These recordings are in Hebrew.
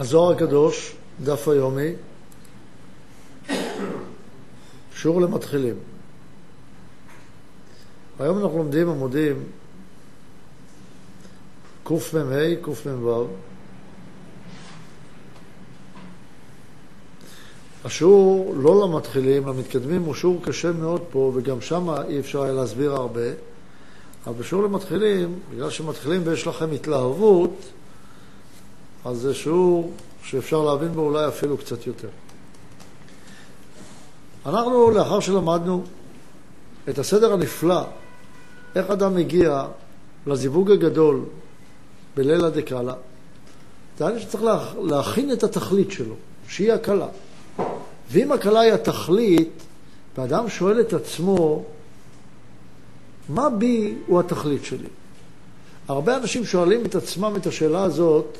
הזוהר הקדוש, דף היומי, שיעור למתחילים. היום אנחנו לומדים עמודים קמ"ה, קמ"ו. השיעור לא למתחילים, למתקדמים, הוא שיעור קשה מאוד פה, וגם שם אי אפשר היה להסביר הרבה. אבל בשיעור למתחילים, בגלל שמתחילים ויש לכם התלהבות, אז זה שיעור שאפשר להבין בו אולי אפילו קצת יותר. אנחנו, לאחר שלמדנו את הסדר הנפלא, איך אדם מגיע לזיווג הגדול בלילה דקאלה, זה שצריך להכין את התכלית שלו, שהיא הקלה. ואם הקלה היא התכלית, ואדם שואל את עצמו, מה בי הוא התכלית שלי? הרבה אנשים שואלים את עצמם את השאלה הזאת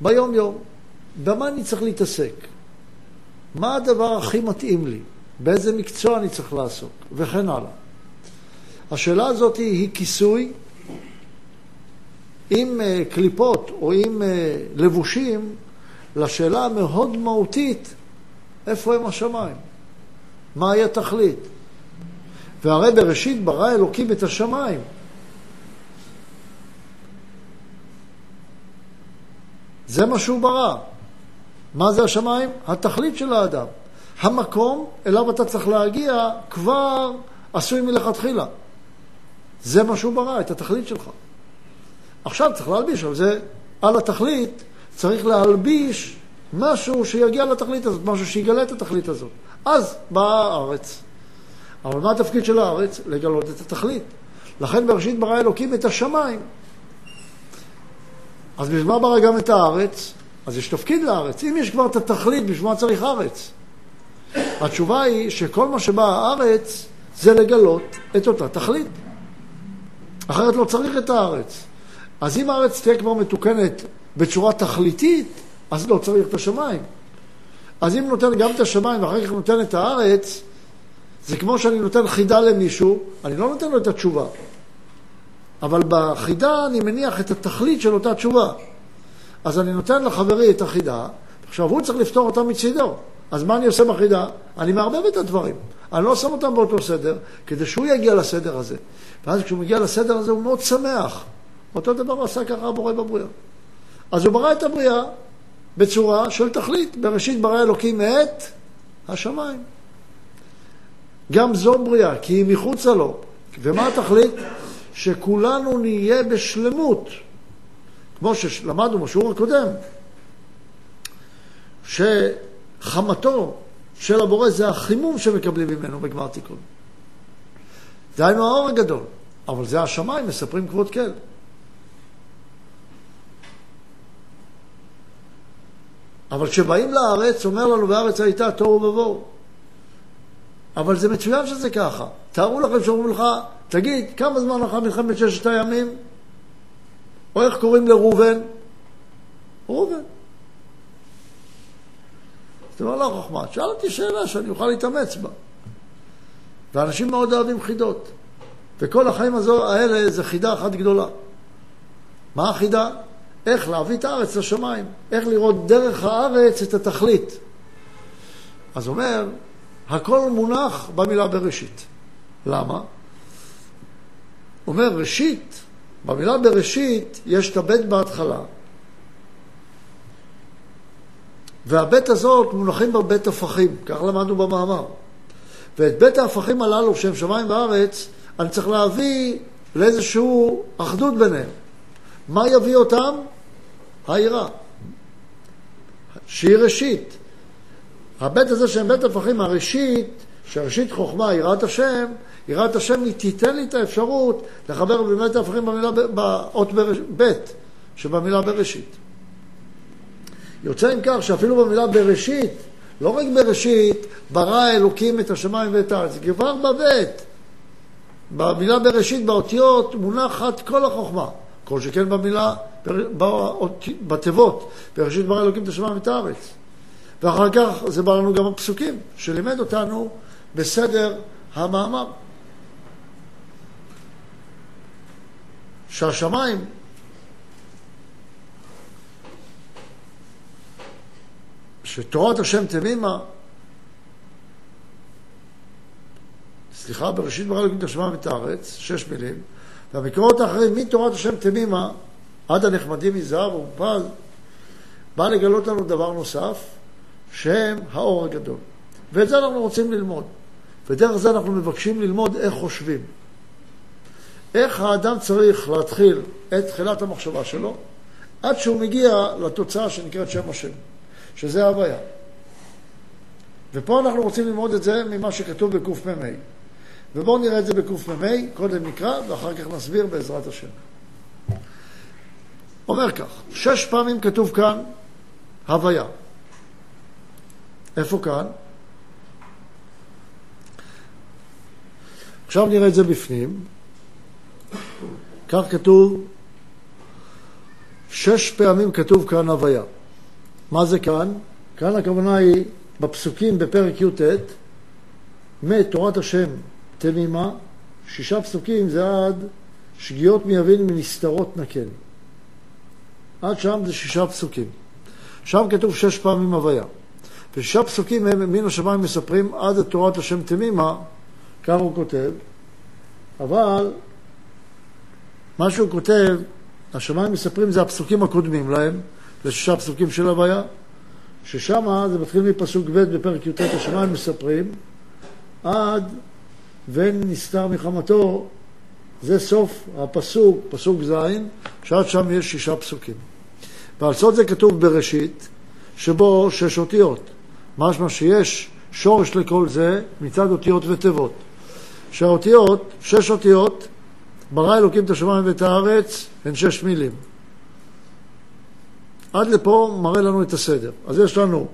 ביום-יום. במה אני צריך להתעסק? מה הדבר הכי מתאים לי? באיזה מקצוע אני צריך לעסוק? וכן הלאה. השאלה הזאת היא כיסוי עם uh, קליפות או עם uh, לבושים לשאלה המאוד מהותית, איפה הם השמיים? מהי התכלית? והרי בראשית ברא אלוקים את השמיים. זה מה שהוא ברא. מה זה השמיים? התכלית של האדם. המקום אליו אתה צריך להגיע כבר עשוי מלכתחילה. זה מה שהוא ברא, את התכלית שלך. עכשיו צריך להלביש על זה, על התכלית, צריך להלביש משהו שיגיע לתכלית הזאת, משהו שיגלה את התכלית הזאת. אז באה הארץ. אבל מה התפקיד של הארץ? לגלות את התכלית. לכן בראשית ברא אלוקים את השמיים. אז בשביל מה ברא גם את הארץ? אז יש תפקיד לארץ. אם יש כבר את התכלית, בשביל מה צריך ארץ? התשובה היא שכל מה שבא הארץ זה לגלות את אותה תכלית. אחרת לא צריך את הארץ. אז אם הארץ תהיה כבר מתוקנת בצורה תכליתית, אז לא צריך את השמיים. אז אם נותן גם את השמיים ואחר כך נותן את הארץ, זה כמו שאני נותן חידה למישהו, אני לא נותן לו את התשובה. אבל בחידה אני מניח את התכלית של אותה תשובה. אז אני נותן לחברי את החידה, עכשיו הוא צריך לפתור אותה מצידו. אז מה אני עושה בחידה? אני מערבב את הדברים. אני לא שם אותם באותו סדר, כדי שהוא יגיע לסדר הזה. ואז כשהוא מגיע לסדר הזה הוא מאוד שמח. אותו דבר עשה ככה הבורא בבריאה. אז הוא ברא את הבריאה בצורה של תכלית. בראשית ברא אלוקים את השמיים. גם זו בריאה, כי היא מחוצה לו. ומה התכלית? שכולנו נהיה בשלמות. כמו שלמדנו בשיעור הקודם, שחמתו של הבורא זה החימום שמקבלים ממנו בגמר תיקון. דהיינו האור הגדול, אבל זה השמיים, מספרים כבוד כל. אבל כשבאים לארץ, אומר לנו, בארץ הייתה תוהו ובוהו. אבל זה מצוין שזה ככה. תארו לכם שאומרים לך, תגיד, כמה זמן אחר מלחמת ששת הימים? או איך קוראים לראובן? ראובן. זה לא חוכמה. שאל אותי שאלה שאני אוכל להתאמץ בה. ואנשים מאוד אוהבים חידות. וכל החיים הזו, האלה זה חידה אחת גדולה. מה החידה? איך להביא את הארץ לשמיים. איך לראות דרך הארץ את התכלית. אז אומר, הכל מונח במילה בראשית. למה? אומר ראשית, במילה בראשית יש את הבית בהתחלה, והבית הזאת מונחים בה בית הפכים, כך למדנו במאמר. ואת בית ההפכים הללו, שהם שמיים וארץ, אני צריך להביא לאיזושהי אחדות ביניהם. מה יביא אותם? היראה, שהיא ראשית. הבית הזה שהם בית הפכים, הראשית, שראשית חוכמה, יראת השם, יראת השם היא תיתן לי את האפשרות לחבר באמת ההפכים במילה, באות ב' שבמילה בראשית. יוצא עם כך שאפילו במילה בראשית, לא רק בראשית, ברא אלוקים את השמיים ואת הארץ, כבר בבית. במילה בראשית, באותיות, מונחת כל החוכמה. כל שכן במילה, בתיבות, בראשית ברא אלוקים את השמיים ואת הארץ. ואחר כך זה בא לנו גם הפסוקים, שלימד אותנו בסדר המאמר. שהשמיים שתורת השם תמימה, סליחה, בראשית ברא אלוקים את השמיים ואת הארץ, שש מילים, והמקורות האחרים, מתורת השם תמימה עד הנחמדים מזהב ומפל, בא לגלות לנו דבר נוסף, שהם האור הגדול. ואת זה אנחנו רוצים ללמוד. ודרך זה אנחנו מבקשים ללמוד איך חושבים. איך האדם צריך להתחיל את תחילת המחשבה שלו, עד שהוא מגיע לתוצאה שנקראת שם השם, שזה ההוויה. ופה אנחנו רוצים ללמוד את זה ממה שכתוב בקמ"ה. ובואו נראה את זה בקמ"ה, קודם נקרא ואחר כך נסביר בעזרת השם. אומר כך, שש פעמים כתוב כאן הוויה. איפה כאן? עכשיו נראה את זה בפנים. כך כתוב, שש פעמים כתוב כאן הוויה. מה זה כאן? כאן הכוונה היא בפסוקים בפרק י"ט, מתורת השם תמימה, שישה פסוקים זה עד שגיאות מיבין מנסתרות נקל. עד שם זה שישה פסוקים. שם כתוב שש פעמים הוויה. ושישה פסוקים הם מן השמיים מספרים עד תורת השם תמימה, כך הוא כותב, אבל מה שהוא כותב, השמיים מספרים זה הפסוקים הקודמים להם, זה שישה פסוקים של הוויה, ששם זה מתחיל מפסוק ב' בפרק י"ט, השמיים מספרים, עד ון נסתר מחמתו, זה סוף הפסוק, פסוק ז', שעד שם יש שישה פסוקים. ועל סוד זה כתוב בראשית, שבו שש אותיות. משמע שיש שורש לכל זה מצד אותיות ותיבות. שהאותיות, שש אותיות, ברא אלוקים את השמיים ואת הארץ, הן שש מילים. עד לפה מראה לנו את הסדר. אז יש לנו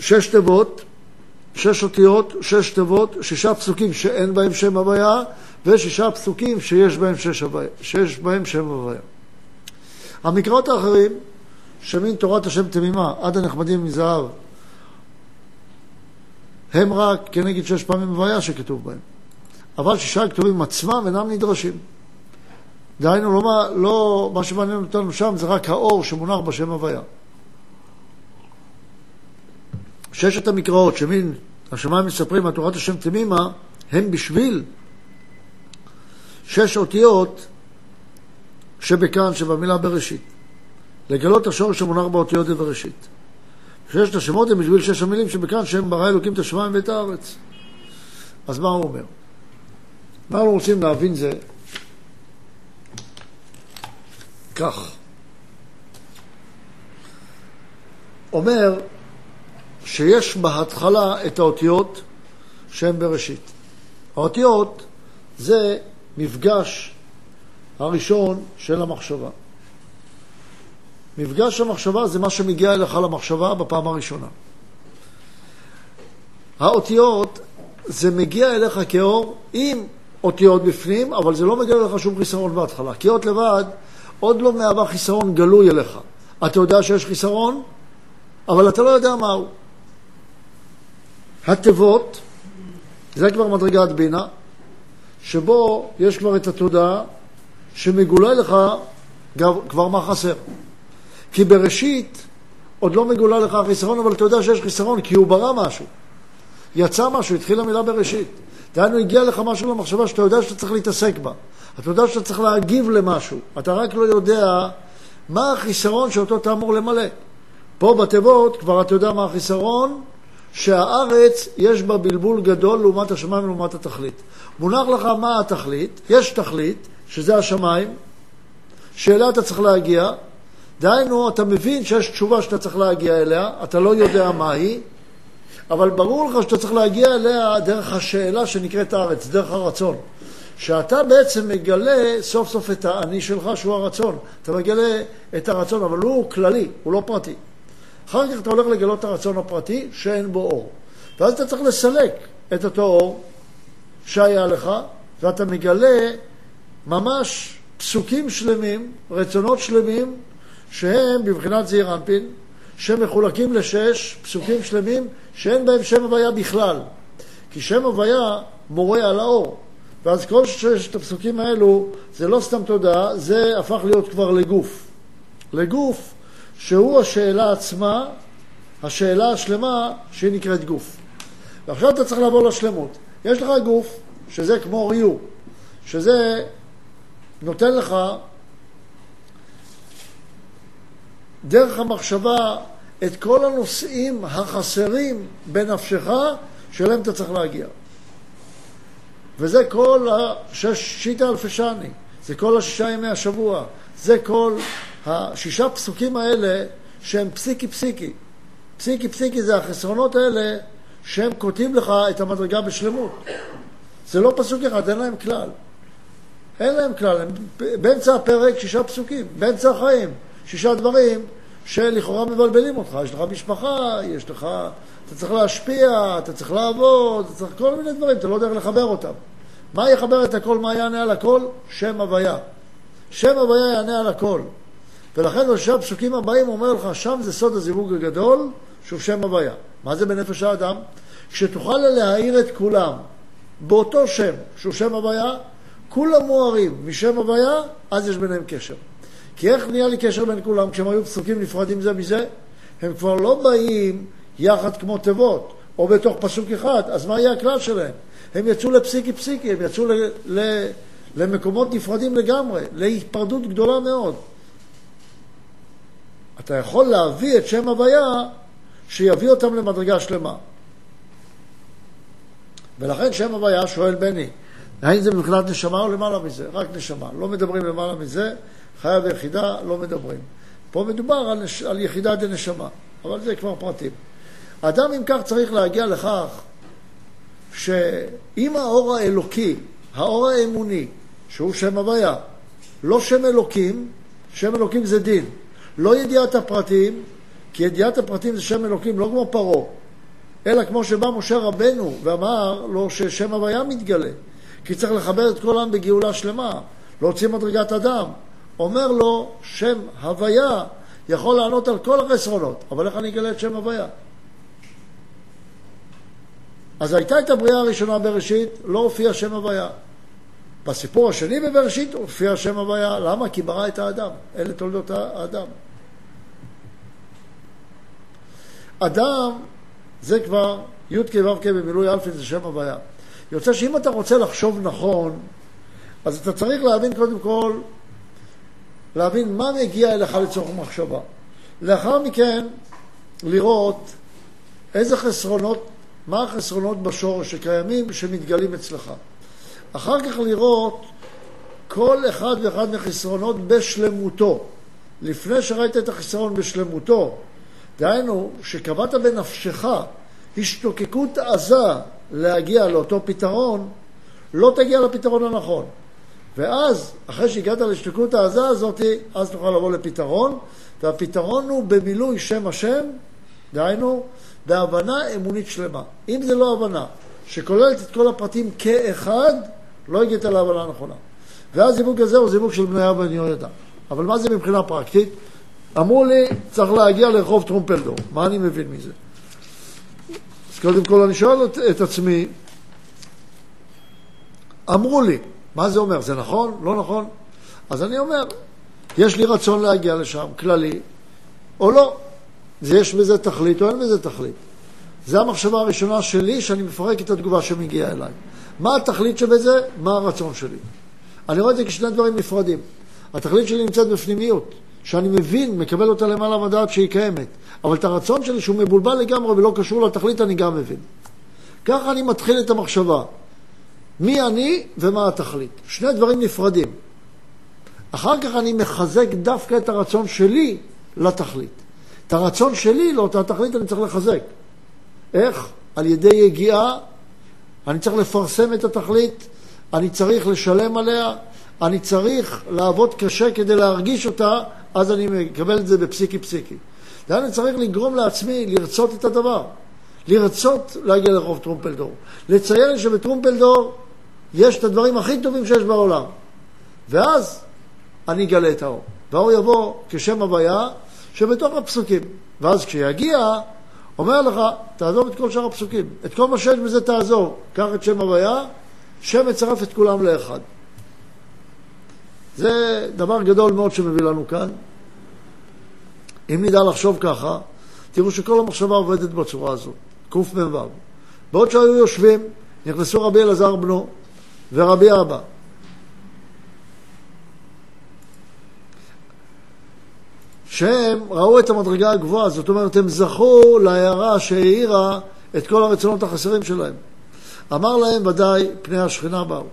שש תיבות, שש אותיות, שש תיבות, שישה פסוקים שאין בהם שם הוויה, ושישה פסוקים שיש בהם, שש הוויה, שיש בהם שם הוויה. המקראות האחרים, שמין תורת השם תמימה, עד הנחמדים מזהב, הם רק כנגד שש פעמים הוויה שכתוב בהם. אבל שישה הכתובים עצמם אינם נדרשים. דהיינו, לא לא, מה שמעניין אותנו שם זה רק האור שמונח בשם הוויה. ששת המקראות שמין השמיים מספרים על תורת השם תמימה, הם בשביל שש אותיות שבכאן, שבמילה בראשית. לגלות השורש שמונח באותיות בראשית. ששת השמות הם בשביל שש המילים שבכאן, שהם ברא אלוקים את השמיים ואת הארץ. אז מה הוא אומר? מה אנחנו רוצים להבין זה כך. אומר שיש בהתחלה את האותיות שהן בראשית. האותיות זה מפגש הראשון של המחשבה. מפגש המחשבה זה מה שמגיע אליך למחשבה בפעם הראשונה. האותיות זה מגיע אליך כאור עם אותיות בפנים, אבל זה לא מגיע אליך שום חיסרון בהתחלה. כי אות לבד עוד לא מהווה חיסרון גלוי אליך. אתה יודע שיש חיסרון, אבל אתה לא יודע מהו. התיבות, זה כבר מדרגת בינה, שבו יש כבר את התודעה שמגולה לך כבר מה חסר. כי בראשית עוד לא מגולה לך החיסרון, אבל אתה יודע שיש חיסרון, כי הוא ברא משהו. יצא משהו, התחילה מילה בראשית. דהיינו, הגיע לך משהו למחשבה שאתה יודע שאתה צריך להתעסק בה. אתה יודע שאתה צריך להגיב למשהו. אתה רק לא יודע מה החיסרון שאותו אתה אמור למלא. פה בתיבות כבר אתה יודע מה החיסרון, שהארץ יש בה בלבול גדול לעומת השמיים ולעומת התכלית. מונח לך מה התכלית, יש תכלית, שזה השמיים, שאליה אתה צריך להגיע, דהיינו, אתה מבין שיש תשובה שאתה צריך להגיע אליה, אתה לא יודע מה היא, אבל ברור לך שאתה צריך להגיע אליה דרך השאלה שנקראת הארץ, דרך הרצון. שאתה בעצם מגלה סוף סוף את האני שלך, שהוא הרצון. אתה מגלה את הרצון, אבל הוא כללי, הוא לא פרטי. אחר כך אתה הולך לגלות את הרצון הפרטי שאין בו אור. ואז אתה צריך לסלק את אותו אור שהיה לך, ואתה מגלה ממש פסוקים שלמים, רצונות שלמים, שהם בבחינת זעיר אנפין, שמחולקים לשש פסוקים שלמים שאין בהם שם הוויה בכלל. כי שם הוויה מורה על האור. ואז כל ששת הפסוקים האלו זה לא סתם תודעה, זה הפך להיות כבר לגוף. לגוף שהוא השאלה עצמה השאלה השלמה שהיא נקראת גוף. ועכשיו אתה צריך לעבור לשלמות. יש לך גוף, שזה כמו ריו, שזה נותן לך דרך המחשבה את כל הנושאים החסרים בנפשך שאליהם אתה צריך להגיע. וזה כל השיטה אלפי שני, זה כל השישה ימי השבוע, זה כל השישה פסוקים האלה שהם פסיקי פסיקי. פסיקי פסיקי זה החסרונות האלה שהם כותבים לך את המדרגה בשלמות. זה לא פסוק אחד, אין להם כלל. אין להם כלל, הם באמצע הפרק שישה פסוקים, באמצע החיים, שישה דברים שלכאורה מבלבלים אותך. יש לך משפחה, יש לך, אתה צריך להשפיע, אתה צריך לעבוד, אתה צריך כל מיני דברים, אתה לא יודע איך לחבר אותם. מה יחבר את הכל, מה יענה על הכל? שם הוויה. שם הוויה יענה על הכל. ולכן בשביל הפסוקים הבאים אומר לך, שם זה סוד הזיווג הגדול, שהוא שם הוויה. מה זה בנפש האדם? כשתוכל להעיר את כולם באותו שם, שהוא שם הוויה, כולם מוארים משם הוויה, אז יש ביניהם קשר. כי איך נהיה לי קשר בין כולם כשהם היו פסוקים נפרדים זה מזה? הם כבר לא באים יחד כמו תיבות, או בתוך פסוק אחד, אז מה יהיה הכלל שלהם? הם יצאו לפסיקי פסיקי, הם יצאו ל, ל, למקומות נפרדים לגמרי, להיפרדות גדולה מאוד. אתה יכול להביא את שם הוויה שיביא אותם למדרגה שלמה. ולכן שם הוויה שואל בני, האם זה מבחינת נשמה או למעלה מזה? רק נשמה. לא מדברים למעלה מזה, חיה ויחידה לא מדברים. פה מדובר על, נש... על יחידה דנשמה, אבל זה כבר פרטים. אדם אם כך צריך להגיע לכך שאם האור האלוקי, האור האמוני, שהוא שם הוויה, לא שם אלוקים, שם אלוקים זה דין, לא ידיעת הפרטים, כי ידיעת הפרטים זה שם אלוקים, לא כמו פרעה, אלא כמו שבא משה רבנו ואמר לו ששם הוויה מתגלה, כי צריך לחבר את כל העם בגאולה שלמה, להוציא מדרגת אדם. אומר לו, שם הוויה יכול לענות על כל החסרונות, אבל איך אני אגלה את שם הוויה? אז הייתה את הבריאה הראשונה בראשית, לא הופיע שם הוויה. בסיפור השני בבראשית הופיע שם הוויה. למה? כי ברא את האדם. אלה תולדות האדם. אדם זה כבר י"ק ו"ק במילוי אלפין זה שם הוויה. יוצא שאם אתה רוצה לחשוב נכון, אז אתה צריך להבין קודם כל, להבין מה מגיע אליך לצורך מחשבה. לאחר מכן, לראות איזה חסרונות מה החסרונות בשורש שקיימים, שמתגלים אצלך. אחר כך לראות כל אחד ואחד מהחסרונות בשלמותו. לפני שראית את החסרון בשלמותו, דהיינו, שקבעת בנפשך השתוקקות עזה להגיע לאותו פתרון, לא תגיע לפתרון הנכון. ואז, אחרי שהגעת להשתוקקות העזה הזאת, אז תוכל לבוא לפתרון, והפתרון הוא במילוי שם השם, דהיינו, בהבנה אמונית שלמה. אם זה לא הבנה שכוללת את כל הפרטים כאחד, לא הגעת להבנה הנכונה. ואז זיווג הזה הוא זיווג של בני אבא יהודה. אבל מה זה מבחינה פרקטית? אמרו לי, צריך להגיע לרחוב טרומפלדור. מה אני מבין מזה? אז קודם כל אני שואל את, את עצמי, אמרו לי, מה זה אומר? זה נכון? לא נכון? אז אני אומר, יש לי רצון להגיע לשם, כללי, או לא. יש בזה תכלית או אין בזה תכלית. זו המחשבה הראשונה שלי, שאני מפרק את התגובה שמגיעה אליי. מה התכלית שבזה? מה הרצון שלי. אני רואה את זה כשני דברים נפרדים. התכלית שלי נמצאת בפנימיות, שאני מבין, מקבל אותה למעלה מדעת שהיא קיימת. אבל את הרצון שלי, שהוא מבולבל לגמרי ולא קשור לתכלית, אני גם מבין. ככה אני מתחיל את המחשבה. מי אני ומה התכלית. שני דברים נפרדים. אחר כך אני מחזק דווקא את הרצון שלי לתכלית. את הרצון שלי לאותה תכלית אני צריך לחזק. איך? על ידי יגיעה, אני צריך לפרסם את התכלית, אני צריך לשלם עליה, אני צריך לעבוד קשה כדי להרגיש אותה, אז אני מקבל את זה בפסיקי פסיקי. דהיינו, אני צריך לגרום לעצמי לרצות את הדבר. לרצות להגיע לרחוב טרומפלדור. לציין שבטרומפלדור יש את הדברים הכי טובים שיש בעולם. ואז אני אגלה את האור. והאור יבוא כשם הוויה, שבתוך הפסוקים. ואז כשיגיע, אומר לך, תעזוב את כל שאר הפסוקים. את כל מה שיש בזה תעזוב. קח את שם הוויה, שם את כולם לאחד. זה דבר גדול מאוד שמביא לנו כאן. אם נדע לחשוב ככה, תראו שכל המחשבה עובדת בצורה הזאת, קמ"ו. בעוד שהיו יושבים, נכנסו רבי אלעזר בנו ורבי אבא. שהם ראו את המדרגה הגבוהה, זאת אומרת, הם זכו להערה שהאירה את כל הרצונות החסרים שלהם. אמר להם ודאי פני השכינה באו.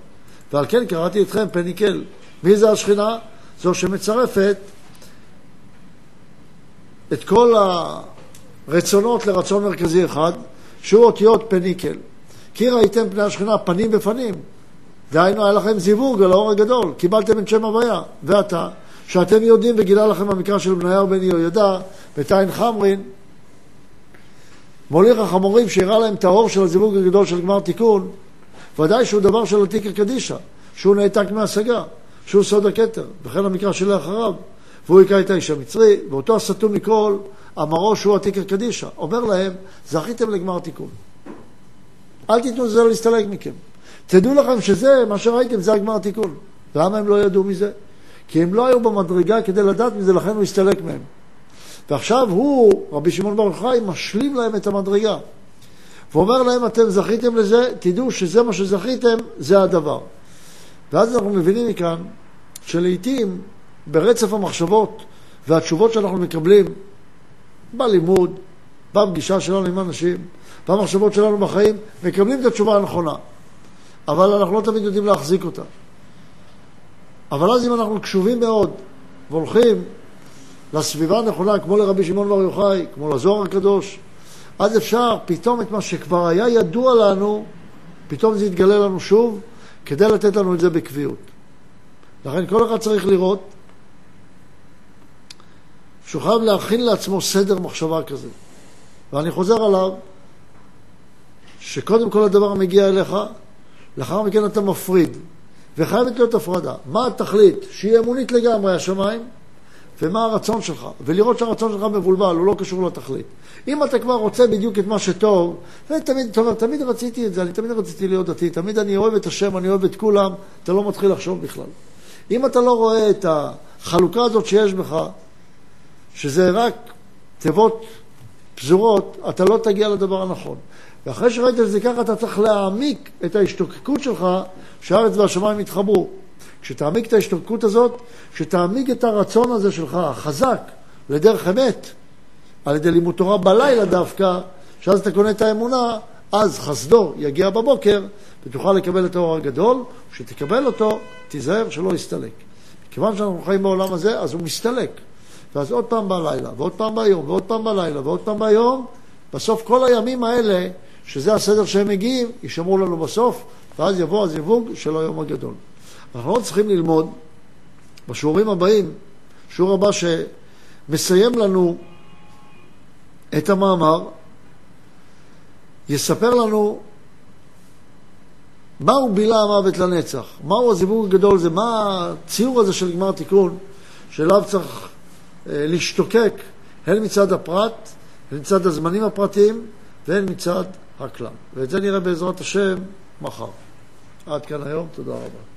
ועל כן קראתי אתכם פניקל. מי זה השכינה? זו שמצרפת את כל הרצונות לרצון מרכזי אחד, שהוא אותיות פניקל. כי ראיתם פני השכינה פנים בפנים. דהיינו, היה לכם זיווג על האור הגדול, קיבלתם את שם הוויה. ועתה, שאתם יודעים וגילה לכם המקרא של בניהו בן יהוידע, ותין חמרין, מוליך החמורים שהראה להם את האור של הזיווג הגדול של גמר תיקון, ודאי שהוא דבר של עתיקה קדישא, שהוא נעתק מהשגה, שהוא סוד הכתר, וכן המקרא שלאחריו, והוא היכה את האיש המצרי, ואותו הסתום מכל, אמרו שהוא עתיקה קדישא. אומר להם, זכיתם לגמר תיקון. אל תיתנו לזה להסתלק מכם. תדעו לכם שזה, מה שראיתם, זה הגמר תיקון. למה הם לא ידעו מזה? כי הם לא היו במדרגה כדי לדעת מזה, לכן הוא הסתלק מהם. ועכשיו הוא, רבי שמעון בר יוחאי, משלים להם את המדרגה. ואומר להם, אתם זכיתם לזה, תדעו שזה מה שזכיתם, זה הדבר. ואז אנחנו מבינים מכאן שלעיתים ברצף המחשבות והתשובות שאנחנו מקבלים בלימוד, בפגישה שלנו עם אנשים, במחשבות שלנו בחיים, מקבלים את התשובה הנכונה. אבל אנחנו לא תמיד יודעים להחזיק אותה. אבל אז אם אנחנו קשובים מאוד והולכים לסביבה הנכונה, כמו לרבי שמעון בר יוחאי, כמו לזוהר הקדוש, אז אפשר פתאום את מה שכבר היה ידוע לנו, פתאום זה יתגלה לנו שוב, כדי לתת לנו את זה בקביעות. לכן כל אחד צריך לראות שהוא חייב להכין לעצמו סדר מחשבה כזה. ואני חוזר עליו, שקודם כל הדבר מגיע אליך, לאחר מכן אתה מפריד, וחייבת להיות הפרדה. מה התכלית? שיהיה אמונית לגמרי השמיים, ומה הרצון שלך, ולראות שהרצון שלך מבולבל, הוא לא קשור לתכלית. אם אתה כבר רוצה בדיוק את מה שטוב, ותמיד, אתה אומר, תמיד רציתי את זה, אני תמיד רציתי להיות דתי, תמיד אני אוהב את השם, אני אוהב את כולם, אתה לא מתחיל לחשוב בכלל. אם אתה לא רואה את החלוקה הזאת שיש בך, שזה רק תיבות פזורות, אתה לא תגיע לדבר הנכון. ואחרי שראית את זה ככה, אתה צריך להעמיק את ההשתוקקות שלך, שהארץ והשמיים יתחברו. כשתעמיק את ההשתוקקות הזאת, כשתעמיק את הרצון הזה שלך, החזק, לדרך אמת, על ידי לימוד תורה בלילה דווקא, שאז אתה קונה את האמונה, אז חסדו יגיע בבוקר, ותוכל לקבל את האור הגדול, כשתקבל אותו, תיזהר שלא יסתלק. כיוון שאנחנו חיים בעולם הזה, אז הוא מסתלק. ואז עוד פעם בלילה, ועוד פעם ביום, ועוד פעם בלילה, ועוד פעם ביום, בסוף כל הימים האלה, שזה הסדר שהם מגיעים, יישמרו לנו בסוף, ואז יבוא הזיווג של היום הגדול. אנחנו לא צריכים ללמוד בשיעורים הבאים, שיעור הבא שמסיים לנו את המאמר, יספר לנו מהו בילה המוות לנצח, מהו הזיווג הגדול הזה, מה הציור הזה של גמר תיקון, שאליו צריך להשתוקק הן מצד הפרט, הן מצד הזמנים הפרטיים והן מצד הכלל. ואת זה נראה בעזרת השם מחר. עד כאן היום, תודה רבה.